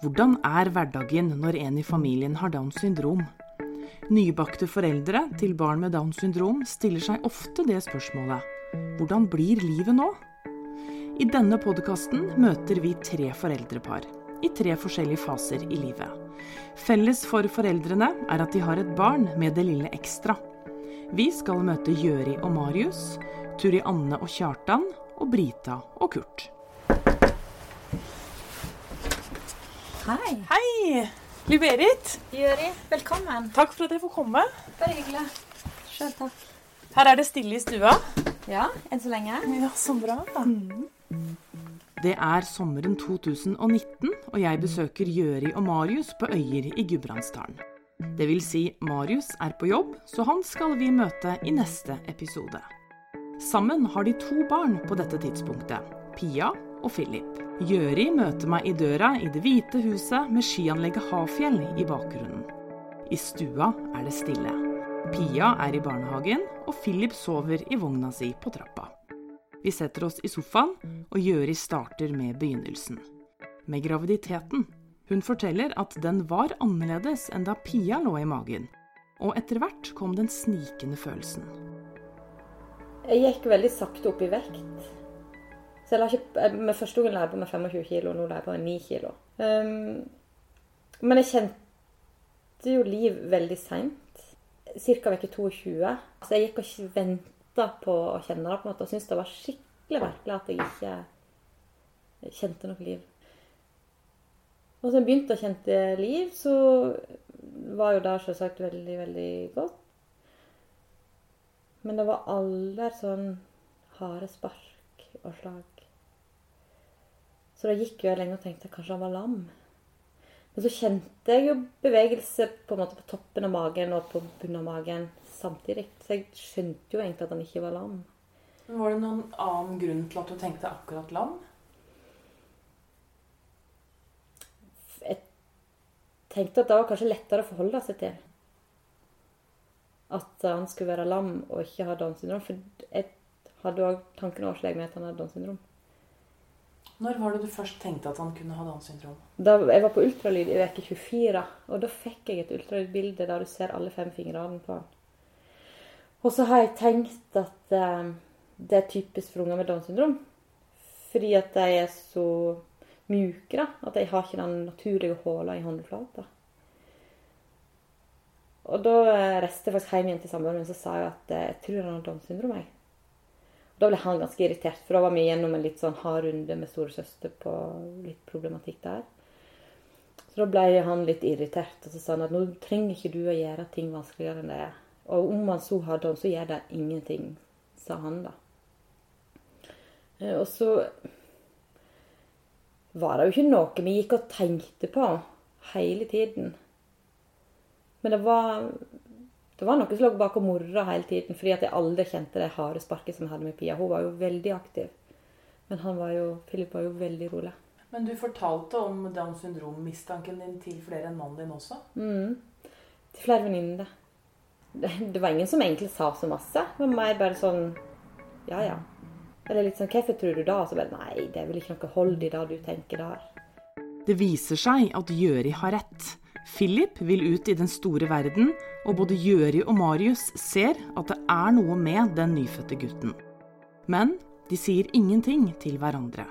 Hvordan er hverdagen når en i familien har Downs syndrom? Nybakte foreldre til barn med Downs syndrom stiller seg ofte det spørsmålet. Hvordan blir livet nå? I denne podkasten møter vi tre foreldrepar i tre forskjellige faser i livet. Felles for foreldrene er at de har et barn med det lille ekstra. Vi skal møte Gjøri og Marius, Turi Anne og Kjartan og Brita og Kurt. Hei. Hei! Liv-Berit, Jøri, velkommen. takk for at jeg får komme. Bare hyggelig. Sjøl takk. Her er det stille i stua. Ja, enn så lenge. Ja, så bra. da. Det er sommeren 2019, og jeg besøker Gjøri og Marius på Øyer i Gudbrandsdalen. Det vil si, Marius er på jobb, så han skal vi møte i neste episode. Sammen har de to barn på dette tidspunktet, Pia og Philip. Gjøri møter meg i døra i Det hvite huset med skianlegget Hafjell i bakgrunnen. I stua er det stille. Pia er i barnehagen, og Philip sover i vogna si på trappa. Vi setter oss i sofaen, og Gjøri starter med begynnelsen. Med graviditeten. Hun forteller at den var annerledes enn da Pia lå i magen. Og etter hvert kom den snikende følelsen. Jeg gikk veldig sakte opp i vekt. Så jeg la ikke, jeg- med første gangen la jeg på meg 25 kilo, nå la jeg på meg 9 kilo. Um, men jeg kjente jo liv veldig seint. Ca. uke 22. Så jeg gikk og ikke venta på å kjenne det, på en måte, og syntes det var skikkelig merkelig at jeg ikke kjente noe liv. Og så jeg begynte å kjente liv, så var jo det selvsagt veldig, veldig godt. Men det var aldri sånn harde spark og slag. Så da gikk jeg lenge og tenkte at kanskje han var lam. Men så kjente jeg jo bevegelse på på toppen av magen og på bunnen av magen samtidig. Så jeg skjønte jo egentlig at han ikke var lam. Var det noen annen grunn til at du tenkte akkurat lam? Jeg tenkte at det var kanskje lettere å forholde seg til. At han skulle være lam og ikke ha Downs syndrom. For jeg hadde òg tanken seg med at han hadde Downs syndrom. Når var det du først tenkte at han kunne ha Downs syndrom? Da jeg var på ultralyd i uke 24, og da fikk jeg et ultralydbilde der du ser alle fem fingrene på han. Og så har jeg tenkt at eh, det er typisk for unger med Downs syndrom. Fordi at de er så mjuke, da. At de har ikke den naturlige håla i håndflata. Og da eh, reiste jeg faktisk hjem igjen til samboeren min så sa jeg at eh, jeg tror han har Downs syndrom. Jeg. Da ble han ganske irritert, for da var vi gjennom en litt sånn hard runde med storesøster på litt problematikk der. Så da ble han litt irritert, og så sa han at nå trenger ikke du å gjøre ting vanskeligere enn det er. Og om han så hadde han, så gjør det ingenting, sa han da. Eh, Og så var det jo ikke noe vi gikk og tenkte på hele tiden. Men det var, det var noe som lå bak og morra hele tiden, fordi at jeg aldri kjente det harde sparket som jeg hadde med Pia. Hun var jo veldig aktiv. Men han var jo, Philip var jo veldig rolig. Men du fortalte om Downs syndrom-mistanken din til flere enn mannen din også? Mm. Til flere venninner. Det, det var ingen som egentlig sa så masse. Det var mer bare sånn Ja, ja. Eller litt sånn Hvorfor tror du da? Så bare Nei, det er vel ikke noe hold i det du tenker der. Det viser seg at Gjøri har rett. Philip vil ut i den store verden, og både Gjøri og Marius ser at det er noe med den nyfødte gutten. Men de sier ingenting til hverandre.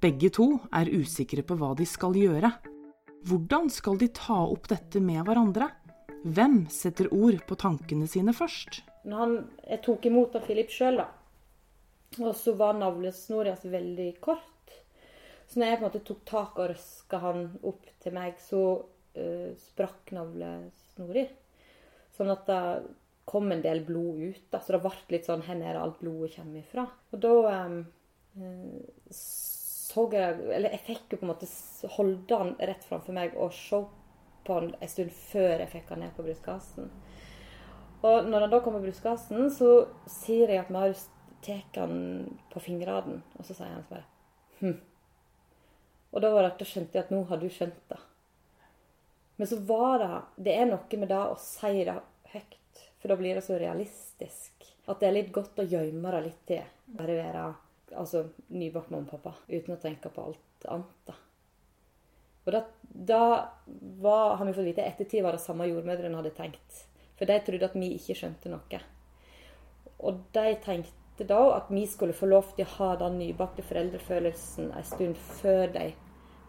Begge to er usikre på hva de skal gjøre. Hvordan skal de ta opp dette med hverandre? Hvem setter ord på tankene sine først? Når han, jeg tok imot av Philip sjøl, da, og så var navlesnora hans veldig kort. Så når jeg på en måte tok tak og røska han opp til meg, så eh, sprakk navlesnora. Sånn at det kom en del blod ut. da, Så det ble litt sånn Hvor er det alt blodet kommer ifra? Og da um, så jeg Eller jeg fikk jo på en måte holde han rett framfor meg og se på han en stund før jeg fikk han ned på brystkassen. Og når han da kommer på brystkassen, så sier jeg at Marius tar han på fingrene, og så sier han bare hm. Og da, var det, da skjønte jeg at nå har du skjønt det. Men så var det Det er noe med det å si det høyt, for da blir det så realistisk. At det er litt godt å gjemme det litt til. Bare være altså, nybakt mamma og pappa uten å tenke på alt annet. da. Og da, da var, har vi fått vite ettertid var det samme jordmødrene hadde tenkt. For de trodde at vi ikke skjønte noe. Og de tenkte da at vi skulle få lov til å ha den nybakte foreldrefølelsen en stund før de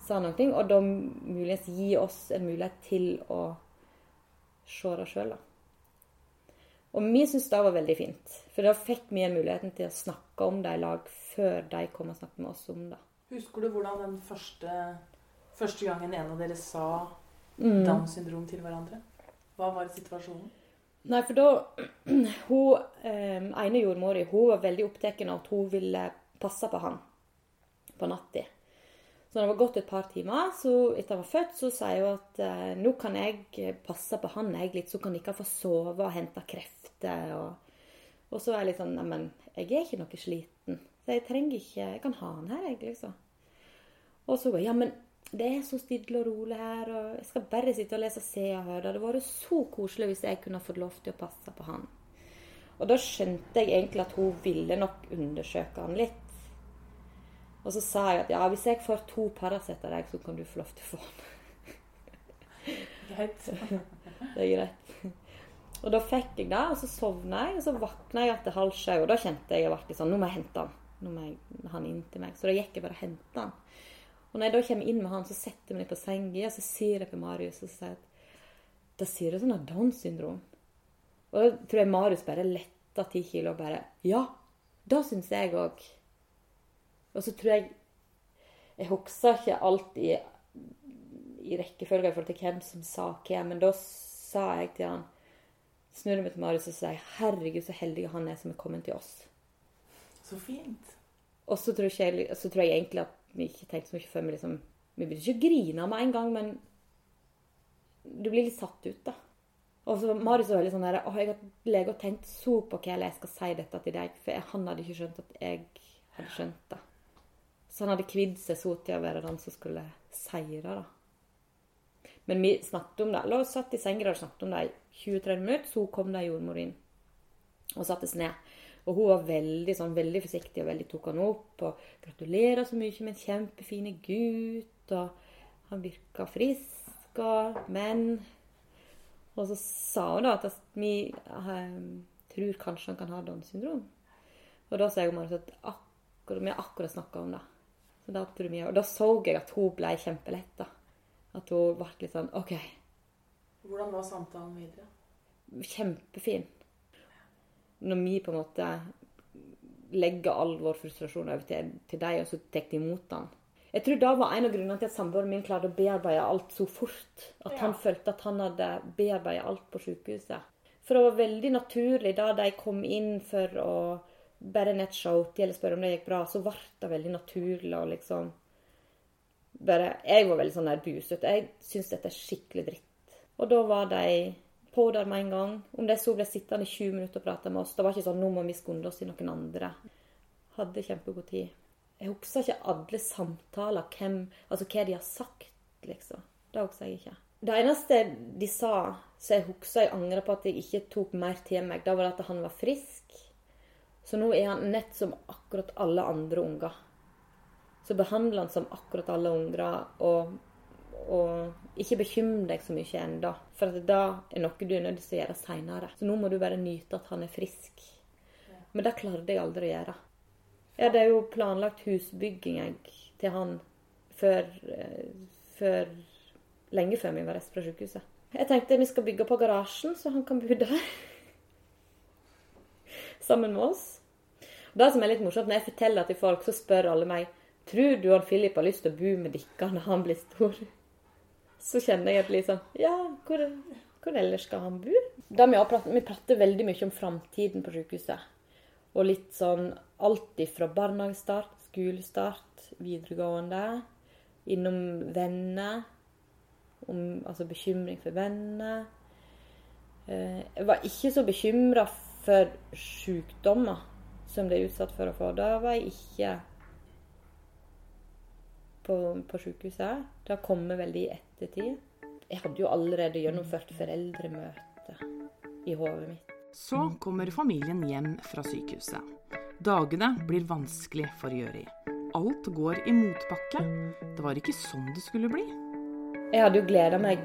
sa noe, og da muligens gi oss en mulighet til å se det sjøl. Og vi syntes det var veldig fint, for da fikk vi muligheten til å snakke om det i lag før de kom og snakket med oss om det. Husker du hvordan den første, første gangen en av dere sa Mm. Downs syndrom til hverandre? Hva var situasjonen? Nei, for da Hun eh, ene jordmora hun var veldig opptatt av at hun ville passe på han på natta. Så når det var gått et par timer så etter jeg var født, så sier jo at eh, nå kan jeg passe på han jeg litt, så kan dere få sove og hente krefter. Og, og så er jeg litt sånn Neimen, jeg er ikke noe sliten. Så jeg trenger ikke Jeg kan ha han her, jeg, liksom. Og så Ja, men det er så stille og rolig her, og jeg skal bare sitte og lese Se og Hør. Det hadde vært så koselig hvis jeg kunne fått lov til å passe på han. Og da skjønte jeg egentlig at hun ville nok undersøke han litt. Og så sa jeg at ja, hvis jeg får to Paracet av deg, så kan du få lov til å få den. Greit. Det er greit. Og da fikk jeg det, og så sovna jeg, og så våkna jeg etter halv sju. Og da kjente jeg jeg ble sånn Nå må jeg hente han. Nå må jeg han inn til meg. Så da gikk jeg bare og henta han. Og når jeg da kommer inn med han, så setter jeg meg på senga, og så sier jeg til Marius og så sier at da sier du sånn at Downs syndrom. Og da tror jeg Marius bare letta ti kilo og bare Ja, da syns jeg òg. Og så tror jeg Jeg husker ikke alt i, i rekkefølge i forhold til hvem som sa hva, men da sa jeg til han Snur meg til Marius og sier 'Herregud, så heldig han er som er kommet til oss'. Så fint. Og så tror, jeg, så tror jeg egentlig at vi ikke tenkte så mye før vi liksom Vi begynte ikke å grine med en gang, men du blir litt satt ut, da. Og så Marius var veldig sånn der, jeg har lege og tenkt så på hva jeg skal si dette til deg, for han hadde ikke skjønt at jeg hadde skjønt det. Så han hadde kvidd seg så til å være den som skulle seire, da. Men vi snakket om det. La oss satt i senga og snakket om det i 20-30 minutter, så kom det jordmor inn og satte seg ned. Og hun var veldig, sånn, veldig forsiktig og veldig tok han opp. Og 'gratulerer så mye med en kjempefin gutt', og 'han virka frisk', og 'men' Og så sa hun da at vi eh, tror kanskje han kan ha Downs syndrom. Og da sa jeg Marius at akkurat, vi har akkurat snakka om det. Så da tror mye. og da så jeg at hun ble kjempeletta. At hun ble litt sånn OK, Hvordan var samtalen videre? kjempefin. Når vi på en måte legger all vår frustrasjon over til, til deg, og så tar de imot den. Jeg tror det var en av grunnene til at samboeren min klarte å bearbeide alt så fort. At han følte at han hadde bearbeidet alt på sykehuset. For det var veldig naturlig da de kom inn for å bare nettshow eller spørre om det gikk bra, så ble det veldig naturlig og liksom bare Jeg var veldig sånn der busete. Jeg syns dette er skikkelig dritt. Og da var de på der med en gang. Om de så ble sittende i 20 minutter og prate med oss. Det var ikke sånn 'nå må vi skunde oss til noen andre'. Hadde kjempegod tid. Jeg husker ikke alle samtaler, hvem, altså hva de har sagt, liksom. Det husker jeg ikke. Det eneste de sa, så jeg husker jeg angrer på at jeg ikke tok mer til meg, da var at han var frisk. Så nå er han nett som akkurat alle andre unger. Så behandler han som akkurat alle unger, og, og ikke bekymre deg så mye ennå. For at det er noe du er nødt til å gjøre seinere. Så nå må du bare nyte at han er frisk. Men det klarte jeg aldri å gjøre. Jeg hadde jo planlagt husbygging jeg, til han før, eh, før Lenge før vi var reist fra sykehuset. Jeg tenkte vi skal bygge på garasjen, så han kan bo der. Sammen med oss. Det som er litt morsomt, Når jeg forteller til folk, så spør alle meg Tror du han Philip har lyst til å bo med dere når han blir stor. Så kjenner jeg at sånn Ja, hvor, hvor ellers skal han bo? Da vi, prater, vi prater veldig mye om framtiden på sykehuset. Og litt sånn alt ifra barnehagestart, skolestart, videregående, innom venner. Altså bekymring for venner. Eh, Jeg var ikke så bekymra for sykdommer som de er utsatt for å få. Da var jeg ikke på, på sykehuset. Det har kommet veldig i ettertid. Jeg hadde jo allerede gjennomført foreldremøte i hodet mitt. Så kommer familien hjem fra sykehuset. Dagene blir vanskelig for Gjøri. Alt går i motbakke. Det var ikke sånn det skulle bli. Jeg hadde jo gleda meg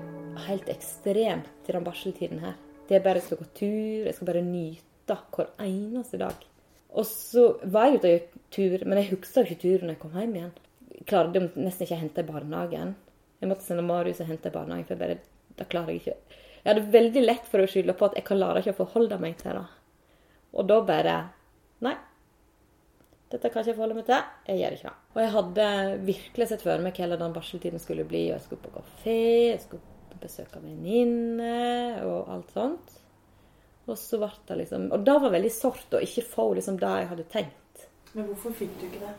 helt ekstremt til den barseltiden her. Det er bare jeg skal gå tur, jeg skal bare nyte hver eneste dag. Og så var jeg ute og tur, men jeg huska ikke turen jeg kom hjem igjen. Jeg klarte nesten ikke å hente i barnehagen. Jeg måtte sende Marius og hente i barnehagen, for jeg bare, da klarer jeg ikke. Jeg hadde veldig lett for å skylde på at jeg klarer ikke å forholde meg til det. Og da bare Nei, dette kan ikke jeg forholde meg til. Jeg gjør ikke det. Og jeg hadde virkelig sett for meg hva den barseltiden skulle bli. Og jeg skulle på kafé, jeg skulle besøke venninner og alt sånt. Og så ble det liksom Og det var veldig sårt å ikke få liksom det jeg hadde tenkt. Men hvorfor fikk du ikke det?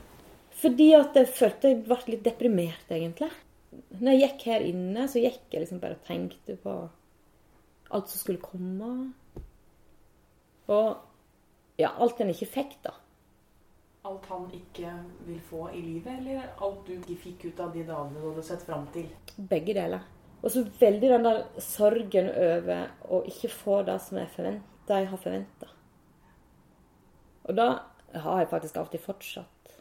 Fordi at jeg følte jeg ble litt deprimert, egentlig. Når jeg gikk her inne, så gikk jeg liksom bare og tenkte på alt som skulle komme. Og ja, alt en ikke fikk, da. Alt han ikke vil få i livet, eller alt du ikke fikk ut av de dagene du hadde sett fram til? Begge deler. Og så veldig den der sorgen over å ikke få det som jeg, forventer, jeg har forventa. Og da har jeg faktisk alltid fortsatt.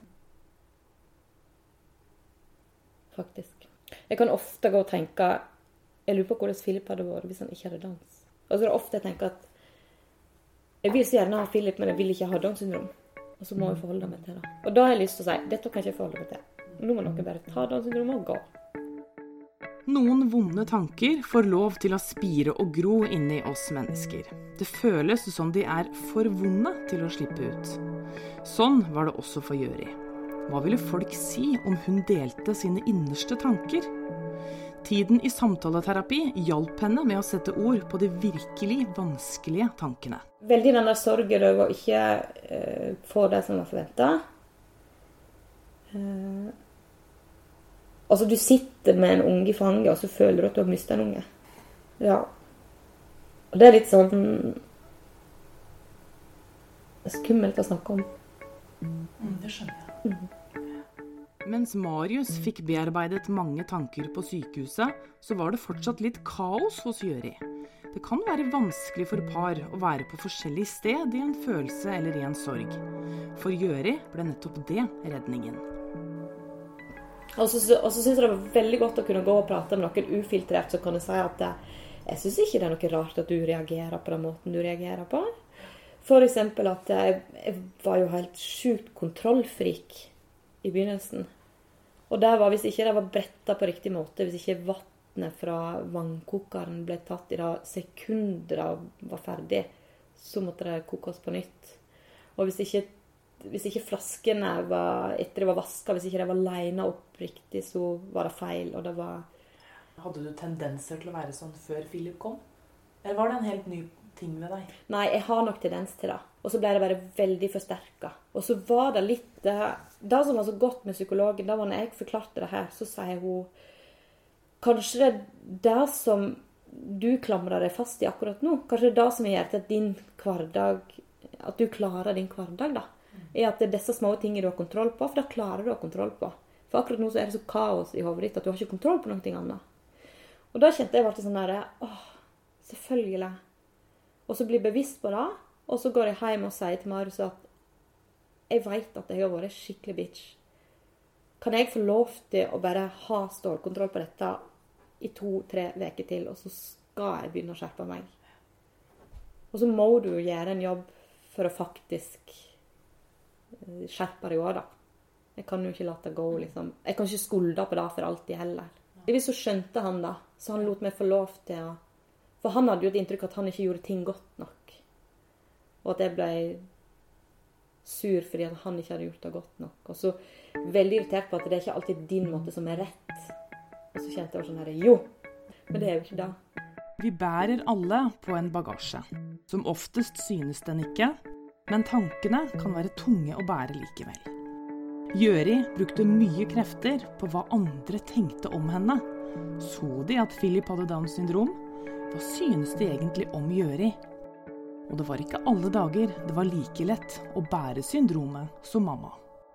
Faktisk. Jeg kan ofte gå og tenke Jeg lurer på hvordan Philip hadde vært hvis han ikke hadde dans. Og så er det ofte jeg tenker at jeg vil så gjerne ha Philip, men jeg vil ikke ha Downs syndrom. Og så må jeg forholde meg til det. Og da har jeg lyst til å si dette kan jeg ikke forholde meg til. Nå må noen bare ta Downs og gå. Noen vonde tanker får lov til å spire og gro inni oss mennesker. Det føles som de er for vonde til å slippe ut. Sånn var det også for Jøri. Hva ville folk si om hun delte sine innerste tanker? Tiden i samtaleterapi hjalp henne med å sette ord på de virkelig vanskelige tankene. Veldig den der sorgen over å ikke uh, få det som var forventa. Eh, altså, du sitter med en unge i fanget, og så føler du at du har mista en unge. Ja. Og det er litt sånn skummelt å snakke om. Mm, det skjønner jeg. Mm. Mens Marius fikk bearbeidet mange tanker på sykehuset, så var det fortsatt litt kaos hos Gjøri. Det kan være vanskelig for par å være på forskjellig sted i en følelse eller i en sorg. For Gjøri ble nettopp det redningen. Og så syns jeg det var veldig godt å kunne gå og prate med noen ufiltrert som kan si at jeg syns ikke det er noe rart at du reagerer på den måten du reagerer på. F.eks. at jeg, jeg var jo helt sjukt kontrollfrik i begynnelsen. Og det var hvis ikke det var bretta på riktig måte, hvis ikke vannet fra vannkokeren ble tatt i det sekundet det var ferdig, så måtte det kokes på nytt. Og hvis ikke, hvis ikke flaskene var, etter det var vaska, hvis ikke de var lina opp riktig, så var det feil. Og det var Hadde du tendenser til å være sånn før Philip kom? Eller var det en helt ny ting ved deg? Nei, jeg har nok tendens til det. Og så ble det bare veldig forsterka. Og så var det litt det, det som var så godt med psykologen, da var når jeg forklarte det her, så sier hun Kanskje det er det som du klamrer deg fast i akkurat nå. Kanskje det er det som gjør at din hverdag At du klarer din hverdag, da. Er at det er disse små tingene du har kontroll på, for da klarer du å ha kontroll på. For akkurat nå så er det så kaos i hodet ditt at du har ikke kontroll på noe annet. Og da kjente jeg ble sånn derre Åh, selvfølgelig. Og så bli bevisst på det. Og så går jeg hjem og sier til Marius at jeg veit at jeg har vært skikkelig bitch. Kan jeg få lov til å bare ha stålkontroll på dette i to-tre uker til, og så skal jeg begynne å skjerpe meg? Og så må du gjøre en jobb for å faktisk skjerpe deg òg, da. Jeg kan jo ikke la det gå, liksom. Jeg kan ikke skulde på det for alltid heller. Hvis så skjønte han da, så han lot meg få lov til å For han hadde jo et inntrykk at han ikke gjorde ting godt nok. Og at jeg ble sur fordi at han ikke hadde gjort det godt nok. Og så veldig irritert på at det er ikke alltid din måte som er rett. Og så kjente jeg sånn her Jo! Men det er jo ikke det. Vi bærer alle på en bagasje. Som oftest synes den ikke, men tankene kan være tunge å bære likevel. Gjøri brukte mye krefter på hva andre tenkte om henne. Så de at Philip hadde Downs syndrom? Hva synes de egentlig om Gjøri? Og det var ikke alle dager det var like lett å bære syndromet som mamma.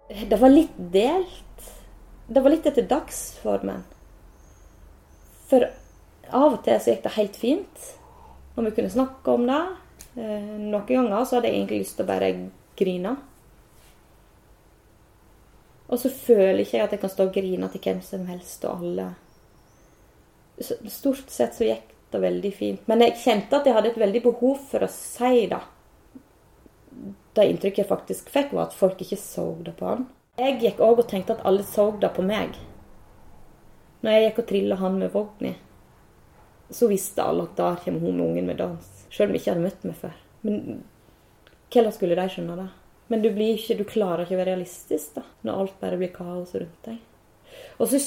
Det var litt delt. Det var litt etter dagsformen. For av og til så gikk det helt fint når vi kunne snakke om det. Eh, noen ganger så hadde jeg egentlig lyst til å bare grine. Og så føler ikke jeg at jeg kan stå og grine til hvem som helst og alle. Stort sett så gikk det veldig fint. Men jeg kjente at jeg hadde et veldig behov for å si det. Det inntrykket jeg faktisk fikk, var at folk ikke så det på han. Jeg gikk òg og tenkte at alle så det på meg. Når jeg gikk og trilla han med vogna, så visste alle at der kommer hun med ungen med dans. Selv om de ikke hadde møtt meg før. Men hvordan skulle de skjønne det? Men du, ikke, du klarer ikke å være realistisk da, når alt bare blir kaos rundt deg. Og så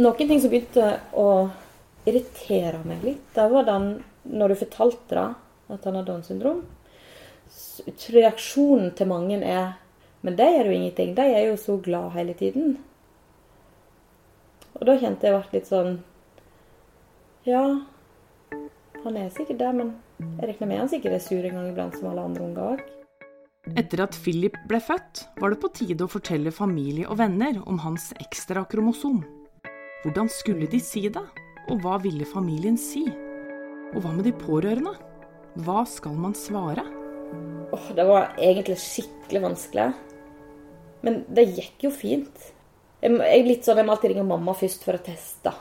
Noen ting som begynte å irritere meg litt, det var den når du fortalte det, at han har Downs syndrom. Reaksjonen til mange er Men de er jo ingenting. De er jo så glad hele tiden. Og da kjente jeg ble litt sånn Ja, han er sikkert det, men jeg regner med han sikkert er sur en gang iblant, som alle andre unger òg. Etter at Philip ble født, var det på tide å fortelle familie og venner om hans ekstra kromosom. Hvordan skulle de si det, og hva ville familien si? Og hva med de pårørende? Hva skal man svare? Åh, det var egentlig skikkelig vanskelig. Men det gikk jo fint. Jeg, jeg, litt sånn, jeg må alltid ringe mamma først for å teste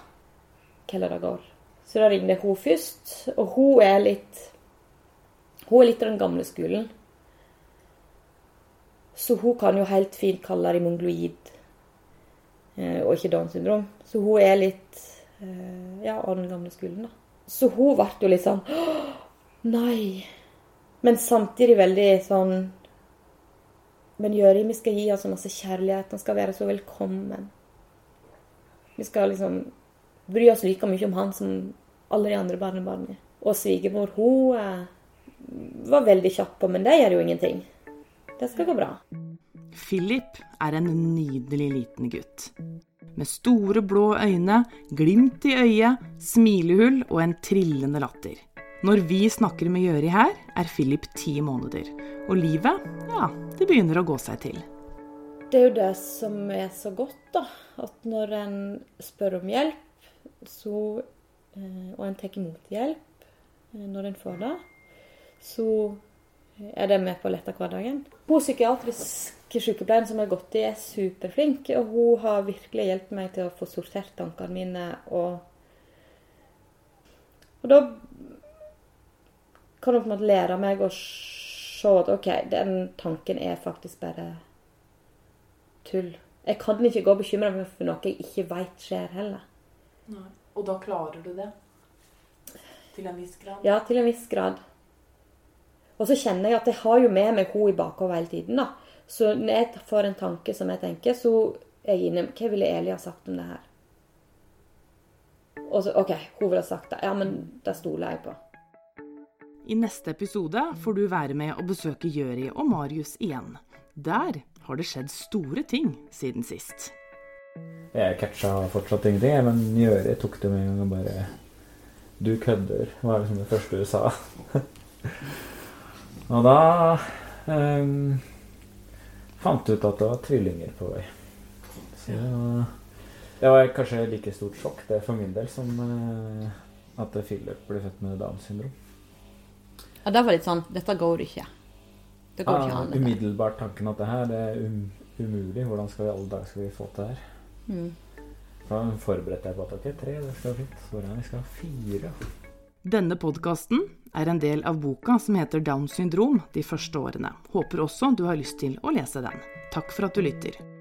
hvordan det går. Så da ringte jeg hun først, og hun er litt Hun er litt av den gamle skolen. Så hun kan jo helt fint kalle det mongloid, eh, og ikke Downs syndrom. Så hun er litt eh, ja, av den gamle skolen, da. Så hun ble jo litt sånn Nei. Men samtidig veldig sånn Men Jøri, vi skal gi ham så masse kjærlighet. Han skal være så velkommen. Vi skal liksom bry oss like mye om han som alle de andre barnebarna. Og svigermor, hun eh, var veldig kjapp på, men det gjør jo ingenting. Det skal gå bra. Philip er en nydelig liten gutt. Med store, blå øyne, glimt i øyet, smilehull og en trillende latter. Når vi snakker med Gjøri her, er Philip ti måneder. Og livet, ja, det begynner å gå seg til. Det er jo det som er så godt, da. At når en spør om hjelp, så, eh, og en tar imot hjelp eh, når en får det, så er det med på å lette hverdagen. Hun psykiatriske sykepleieren som jeg har gått i, er superflink. Og hun har virkelig hjulpet meg til å få sortert tankene mine. Og, og da kan hun på en måte lære meg å se at OK, den tanken er faktisk bare tull. Jeg kan ikke gå og bekymre meg for noe jeg ikke veit skjer heller. Nei. Og da klarer du det? Til en viss grad? Ja, til en viss grad. Og så kjenner jeg at jeg har jo med meg henne i bakhodet hele tiden. da. Så når jeg får en tanke som jeg tenker, så er jeg inne Hva ville Eli ha sagt om det her? Og så OK, hun ville ha sagt det. Ja, men det stoler jeg på. I neste episode får du være med og besøke Jøri og Marius igjen. Der har det skjedd store ting siden sist. Jeg catcha fortsatt ingenting, men Njøri tok det med en gang og bare Du kødder, var liksom det første du sa. Og da um, fant ut at det var tvillinger på vei. Så det var kanskje like stort sjokk det for min del som uh, at Philip ble født med Downs syndrom. Ja, det var litt sånn Dette går ikke. Det går Ja, ikke an. umiddelbart tanken at det her det er um, umulig. Hvordan skal vi alle dager skal vi få til det her? Mm. Da forberedte jeg på at ok, tre, det skal være fint. Så vi skal ha fire. Denne podkasten er en del av boka som heter Downs syndrom de første årene. Håper også du har lyst til å lese den. Takk for at du lytter.